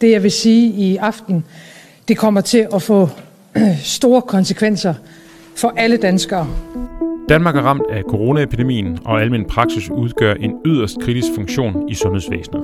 Det jeg vil sige i aften, det kommer til at få store konsekvenser for alle danskere. Danmark er ramt af coronaepidemien, og almen praksis udgør en yderst kritisk funktion i sundhedsvæsenet.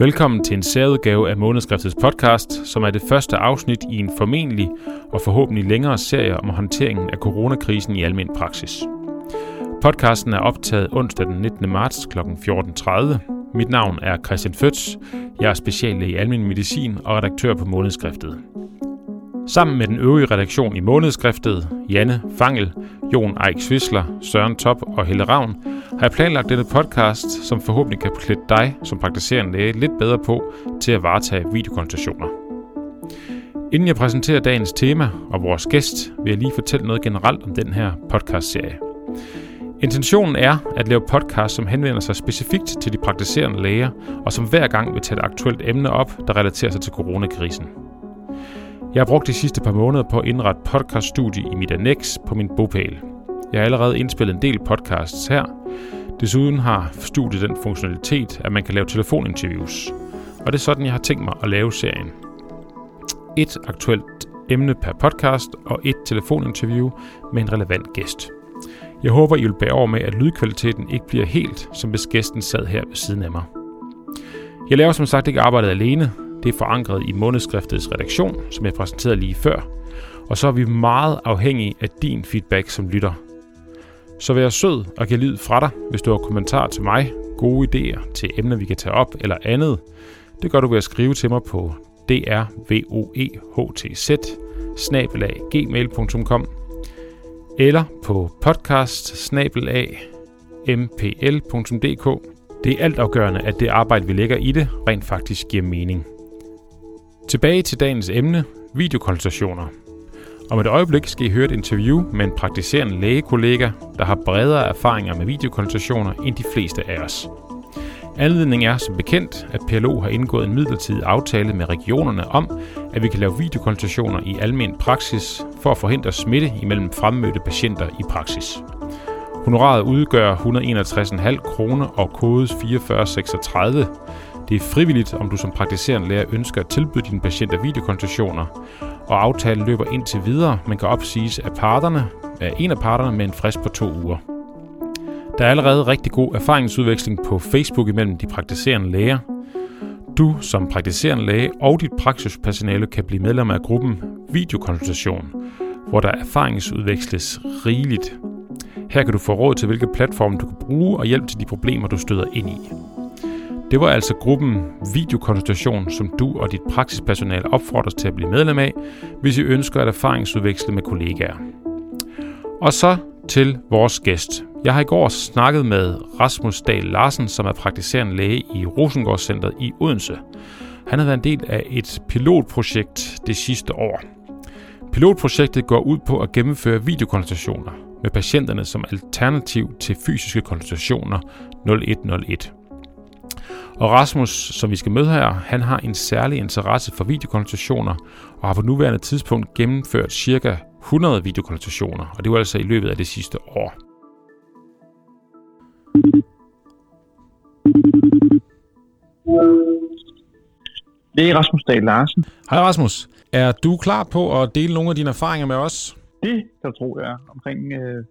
Velkommen til en særudgave af Månedskriftets podcast, som er det første afsnit i en formentlig og forhåbentlig længere serie om håndteringen af coronakrisen i almen praksis. Podcasten er optaget onsdag den 19. marts kl. 14.30. Mit navn er Christian Føds. Jeg er speciallæge i almen medicin og redaktør på Månedskriftet. Sammen med den øvrige redaktion i Månedskriftet, Janne Fangel, Jon Eik Svisler, Søren Top og Helle Ravn, har jeg planlagt denne podcast, som forhåbentlig kan klæde dig som praktiserende læge lidt bedre på til at varetage videokonsultationer. Inden jeg præsenterer dagens tema og vores gæst, vil jeg lige fortælle noget generelt om den her podcastserie. Intentionen er at lave podcast, som henvender sig specifikt til de praktiserende læger, og som hver gang vil tage et aktuelt emne op, der relaterer sig til coronakrisen. Jeg har brugt de sidste par måneder på at indrette podcaststudie i mit annex på min bopæl. Jeg har allerede indspillet en del podcasts her. Desuden har studiet den funktionalitet, at man kan lave telefoninterviews. Og det er sådan, jeg har tænkt mig at lave serien. Et aktuelt emne per podcast og et telefoninterview med en relevant gæst. Jeg håber, I vil bære over med, at lydkvaliteten ikke bliver helt, som hvis gæsten sad her ved siden af mig. Jeg laver som sagt ikke arbejdet alene. Det er forankret i månedskriftets redaktion, som jeg præsenterede lige før. Og så er vi meget afhængige af din feedback som lytter. Så vær sød og giv lyd fra dig, hvis du har kommentarer til mig, gode idéer til emner, vi kan tage op eller andet. Det gør du ved at skrive til mig på drvoehtz gmail.com eller på podcast mpl.dk. Det er altafgørende, at det arbejde, vi lægger i det, rent faktisk giver mening. Tilbage til dagens emne, videokonsultationer. Om et øjeblik skal I høre et interview med en praktiserende lægekollega, der har bredere erfaringer med videokonsultationer end de fleste af os. Anledningen er som bekendt, at PLO har indgået en midlertidig aftale med regionerne om, at vi kan lave videokonsultationer i almen praksis for at forhindre smitte imellem fremmødte patienter i praksis. Honoraret udgør 161,5 kroner og kodes 4436. Det er frivilligt, om du som praktiserende læger ønsker at tilbyde dine patienter videokonsultationer, og aftalen løber indtil videre, men kan opsiges af parterne, af en af parterne med en frist på to uger. Der er allerede rigtig god erfaringsudveksling på Facebook imellem de praktiserende læger. Du som praktiserende læge og dit praksispersonale kan blive medlem af gruppen Videokonsultation, hvor der erfaringsudveksles rigeligt. Her kan du få råd til, hvilke platforme du kan bruge og hjælp til de problemer, du støder ind i. Det var altså gruppen Videokonsultation, som du og dit praksispersonale opfordres til at blive medlem af, hvis I ønsker at erfaringsudveksle med kollegaer. Og så til vores gæst. Jeg har i går snakket med Rasmus Dahl Larsen, som er praktiserende læge i Rosengårdscenteret i Odense. Han har været en del af et pilotprojekt det sidste år. Pilotprojektet går ud på at gennemføre videokonsultationer med patienterne som alternativ til fysiske konsultationer 0101. Og Rasmus, som vi skal møde her, han har en særlig interesse for videokonsultationer og har på nuværende tidspunkt gennemført ca. 100 videokonsultationer, og det var altså i løbet af det sidste år. Det er Rasmus Dahl Larsen. Hej Rasmus. Er du klar på at dele nogle af dine erfaringer med os? Det kan jeg tro, jeg omkring øh,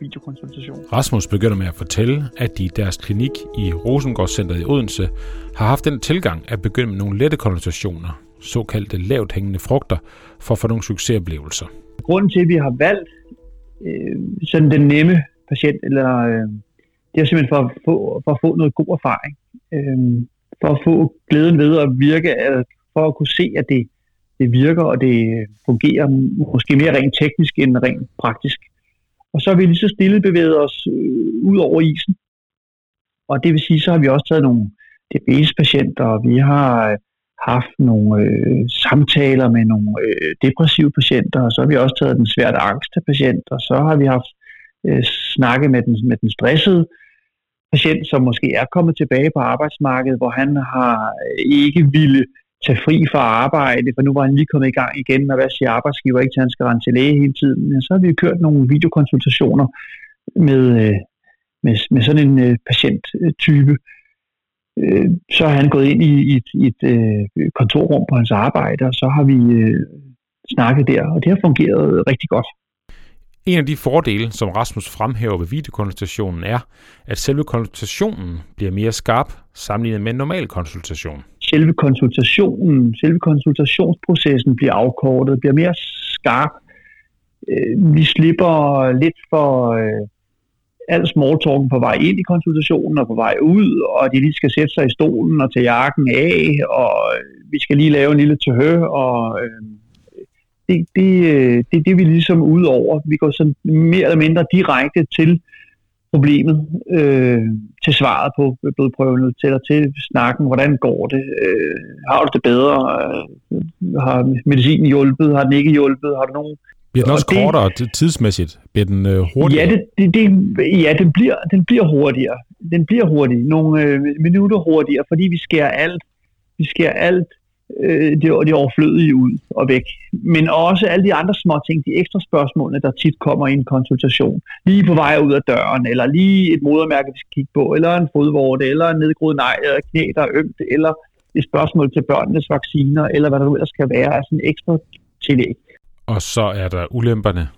videokonsultation. Rasmus begynder med at fortælle, at de i deres klinik i Rosengårdscenteret i Odense har haft den tilgang at begynde med nogle lette konsultationer, såkaldte lavt hængende frugter, for at få nogle succesoplevelser. Grunden til, at vi har valgt øh, sådan den nemme patient, eller øh, det er simpelthen for at få, for at få noget god erfaring. Øh, for at få glæden ved at virke, for at kunne se, at det, det virker, og det fungerer måske mere rent teknisk end rent praktisk. Og så har vi lige så stille bevæget os øh, ud over isen. Og det vil sige, så har vi også taget nogle diabetespatienter, og vi har øh, haft nogle øh, samtaler med nogle øh, depressive patienter, og så har vi også taget den svært angste patient, og så har vi haft øh, snakket med den, med den stressede patient, som måske er kommet tilbage på arbejdsmarkedet, hvor han har øh, ikke ville tage fri fra arbejde, for nu var han lige kommet i gang igen, og hvad siger arbejdsgiver ikke til, at han skal rende til læge hele tiden. Men så har vi kørt nogle videokonsultationer med, øh, med, med sådan en øh, patienttype. Øh, så har han gået ind i, i, i et kontorrum på hans arbejde, og så har vi snakket der, og det har fungeret rigtig godt. En af de fordele, som Rasmus fremhæver ved videokonsultationen, er, at selve konsultationen bliver mere skarp sammenlignet med en normal konsultation. Selve konsultationen, selve konsultationsprocessen bliver afkortet, bliver mere skarp. Øh, vi slipper lidt for øh, al smalltalken på vej ind i konsultationen og på vej ud, og de lige skal sætte sig i stolen og tage jakken af, og øh, vi skal lige lave en lille tøhø, og øh, det, det, øh, det er det, vi ligesom ud over. Vi går sådan mere eller mindre direkte til problemet, øh, til svaret på blodprøven, til, til snakken, hvordan går det, øh, har du det bedre, øh, har medicinen hjulpet, har den ikke hjulpet, har du nogen bliver den også og kortere det, tidsmæssigt? Bliver den øh, hurtigere? Ja, det, det, det, ja den, bliver, den bliver hurtigere. Den bliver hurtig. Nogle øh, minutter hurtigere, fordi vi skærer alt, vi skærer alt øh, det, det overflødige ud og væk. Men også alle de andre små ting, de ekstra spørgsmålene, der tit kommer i en konsultation. Lige på vej ud af døren, eller lige et modermærke, vi skal kigge på, eller en fodvorte, eller en nedgroet nej, eller knæ, der er ømt, eller et spørgsmål til børnenes vacciner, eller hvad der nu ellers kan være, altså en ekstra tillæg. Og så er der ulemperne.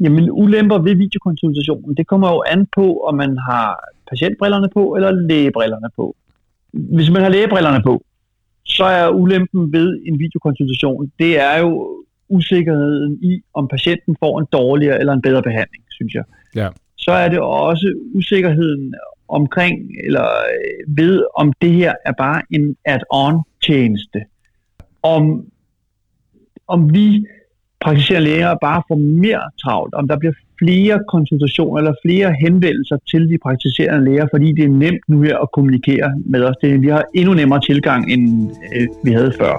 Jamen ulemper ved videokonsultationen, det kommer jo an på, om man har patientbrillerne på eller lægebrillerne på. Hvis man har lægebrillerne på, så er ulempen ved en videokonsultation, det er jo usikkerheden i, om patienten får en dårligere eller en bedre behandling, synes jeg. Ja. Så er det også usikkerheden omkring, eller øh, ved, om det her er bare en add-on tjeneste. Om, om vi praktiserende læger bare får mere travlt, om der bliver flere konsultationer eller flere henvendelser til de praktiserende læger, fordi det er nemt nu her at kommunikere med os. Det, vi har endnu nemmere tilgang, end øh, vi havde før.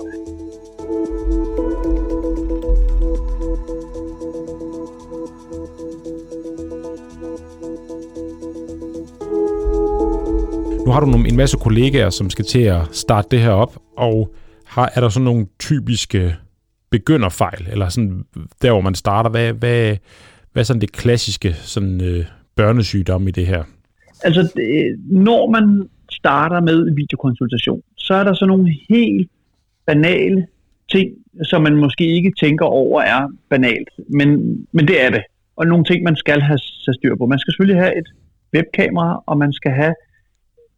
Nu har du en masse kollegaer, som skal til at starte det her op, og har, er der sådan nogle typiske begynderfejl, eller sådan der, hvor man starter? Hvad, hvad, hvad er sådan det klassiske sådan, øh, børnesygdom i det her? Altså, det, når man starter med videokonsultation, så er der sådan nogle helt banale ting, som man måske ikke tænker over er banalt, men, men det er det. Og nogle ting, man skal have, have styr på. Man skal selvfølgelig have et webkamera, og man skal have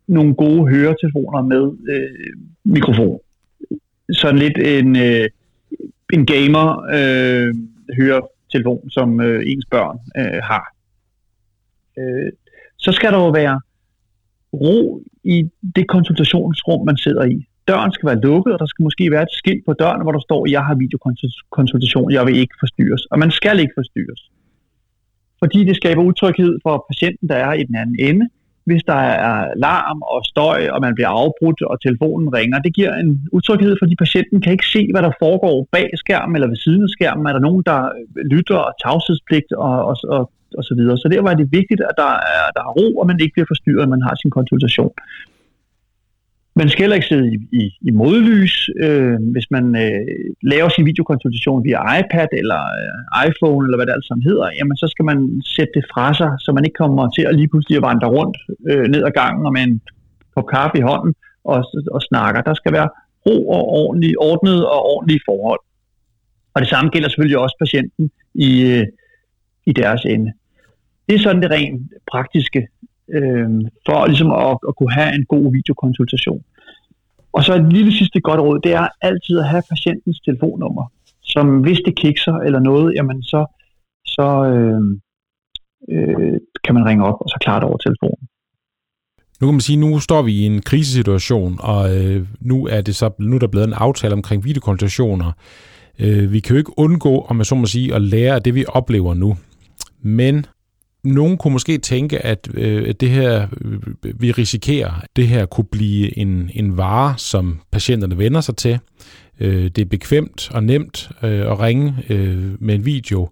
nogle gode høretelefoner med øh, mikrofon. Sådan lidt en, øh, en gamer øh, høretelefon, som øh, ens børn øh, har. Øh, så skal der jo være ro i det konsultationsrum, man sidder i. Døren skal være lukket, og der skal måske være et skilt på døren, hvor der står, jeg har videokonsultation, jeg vil ikke forstyrres. Og man skal ikke forstyrres. Fordi det skaber utryghed for patienten, der er i den anden ende, hvis der er larm og støj, og man bliver afbrudt, og telefonen ringer. Det giver en utryghed, fordi patienten kan ikke se, hvad der foregår bag skærmen eller ved siden af skærmen. Er der nogen, der øh, lytter og tavshedspligt og, og, og, og så videre. Så derfor er det vigtigt, at der er, der er ro, og man ikke bliver forstyrret, når man har sin konsultation. Man skal heller ikke sidde i, i, i modlys. Øh, hvis man øh, laver sin videokonsultation via iPad eller øh, iPhone, eller hvad det alt sammen hedder, jamen så skal man sætte det fra sig, så man ikke kommer til at lige pludselig at vandre rundt øh, ned ad gangen og med en kop kaffe i hånden og, og snakker. Der skal være ro og ordentlig, ordnet og ordentlige forhold. Og det samme gælder selvfølgelig også patienten i, øh, i deres ende. Det er sådan det rent praktiske øh, for ligesom at, at kunne have en god videokonsultation. Og så et lille sidste godt råd, det er altid at have patientens telefonnummer, som hvis det kikser eller noget, jamen så, så øh, øh, kan man ringe op og så klare det over telefonen. Nu kan man sige, nu står vi i en krisesituation, og øh, nu er det så nu er der blevet en aftale omkring videokonsultationer. Øh, vi kan jo ikke undgå, om jeg så må sige, at lære af det, vi oplever nu. Men nogen kunne måske tænke, at øh, det her, vi risikerer, at det her kunne blive en, en vare, som patienterne vender sig til. Øh, det er bekvemt og nemt øh, at ringe øh, med en video.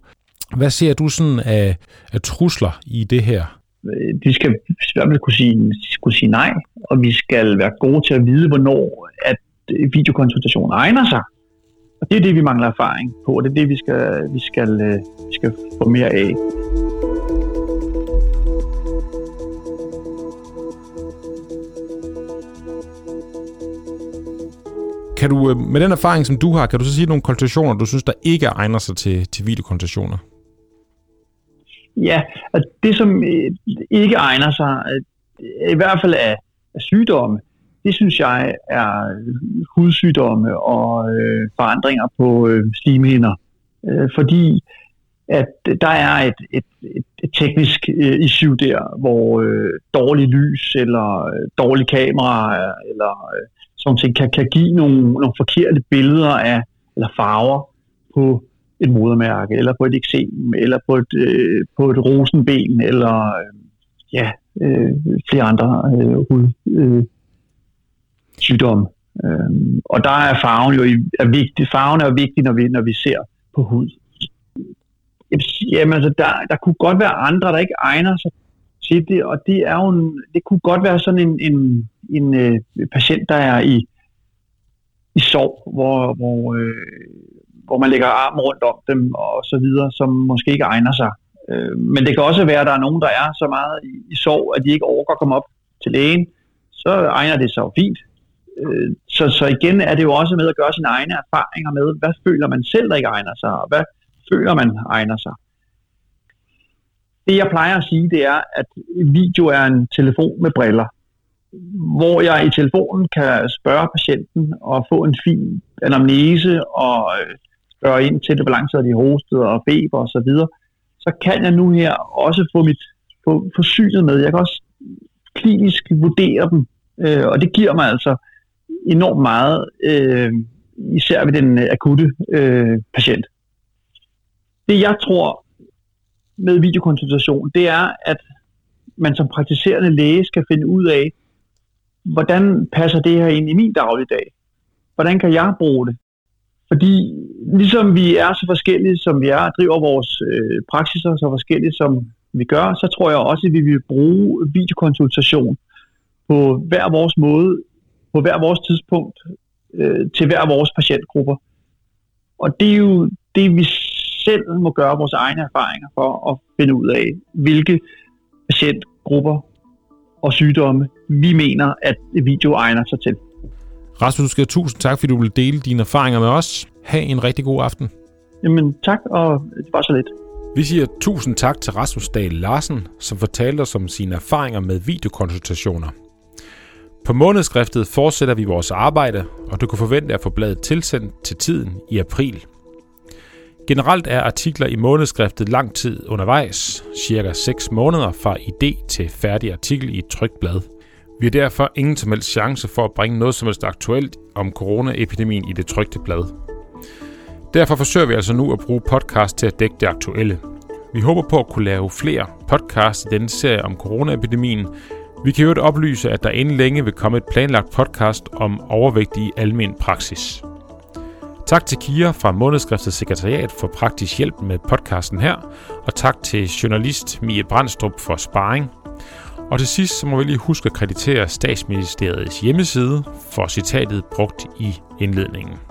Hvad ser du sådan af, af trusler i det her? De skal i hvert fald kunne sige, kunne sige nej, og vi skal være gode til at vide, hvornår at videokonsultation egner sig. Og det er det, vi mangler erfaring på, og det er det, vi skal, vi skal, øh, vi skal få mere af. Kan du, øh, med den erfaring, som du har, kan du så sige nogle konsultationer, du synes, der ikke egner sig til, til videokonsultationer? Ja, og det som øh, ikke egner sig, øh, i hvert fald af, af sygdomme, det synes jeg er hudsygdomme og øh, forandringer på øh, slimhinder. Øh, fordi at der er et, et, et, et teknisk øh, issue der, hvor øh, dårlig lys eller øh, dårlig kamera eller øh, som ting kan, kan give nogle, nogle forkerte billeder af eller farver på et modermærke, eller på et eksem, eller på et, øh, på et rosenben, eller øh, ja, øh, flere andre øh, hud, øh, sygdomme. Øh, og der er farven jo er vigtig. Farven er vigtig, når vi, når vi ser på hud. Jamen altså, der, der kunne godt være andre, der ikke egner sig til det, og det er jo en, det kunne godt være sådan en, en, en øh, patient, der er i, i sorg, hvor, hvor, øh, hvor man lægger armen rundt om dem og så videre, som måske ikke egner sig. Øh, men det kan også være, at der er nogen, der er så meget i, i sorg, at de ikke overgår at komme op til lægen. Så egner det sig jo fint. Øh, så, så igen er det jo også med at gøre sine egne erfaringer med, hvad føler man selv, der ikke egner sig, og hvad føler man egner sig. Det jeg plejer at sige, det er, at video er en telefon med briller, hvor jeg i telefonen kan spørge patienten og få en fin anamnese og øh, spørge ind til det, hvor lang tid de hostet og feber og så videre, så kan jeg nu her også få mit få, få synet med. Jeg kan også klinisk vurdere dem, øh, og det giver mig altså enormt meget, øh, især ved den øh, akutte øh, patient. Det jeg tror med videokonsultation, det er, at man som praktiserende læge skal finde ud af, hvordan passer det her ind i min dagligdag? Hvordan kan jeg bruge det? Fordi ligesom vi er så forskellige, som vi er, driver vores øh, praksiser så forskelligt, som vi gør, så tror jeg også, at vi vil bruge videokonsultation på hver vores måde, på hver vores tidspunkt, øh, til hver vores patientgrupper. Og det er jo det, vi selv må gøre vores egne erfaringer for at finde ud af, hvilke patientgrupper og sygdomme vi mener, at video egner sig til. Rasmus, skal tusind tak, fordi du vil dele dine erfaringer med os. Ha' en rigtig god aften. Jamen tak, og det var så lidt. Vi siger tusind tak til Rasmus Dahl Larsen, som fortalte os om sine erfaringer med videokonsultationer. På månedskriftet fortsætter vi vores arbejde, og du kan forvente at få bladet tilsendt til tiden i april. Generelt er artikler i månedskriftet lang tid undervejs, cirka 6 måneder fra idé til færdig artikel i et trykt blad. Vi har derfor ingen som helst chance for at bringe noget som helst aktuelt om coronaepidemien i det trykte blad. Derfor forsøger vi altså nu at bruge podcast til at dække det aktuelle. Vi håber på at kunne lave flere podcasts i denne serie om coronaepidemien. Vi kan jo oplyse, at der inden længe vil komme et planlagt podcast om overvægt i almen praksis. Tak til Kira fra Månedskriftets sekretariat for praktisk hjælp med podcasten her, og tak til journalist Mie Brandstrup for sparring. Og til sidst så må vi lige huske at kreditere statsministeriets hjemmeside for citatet brugt i indledningen.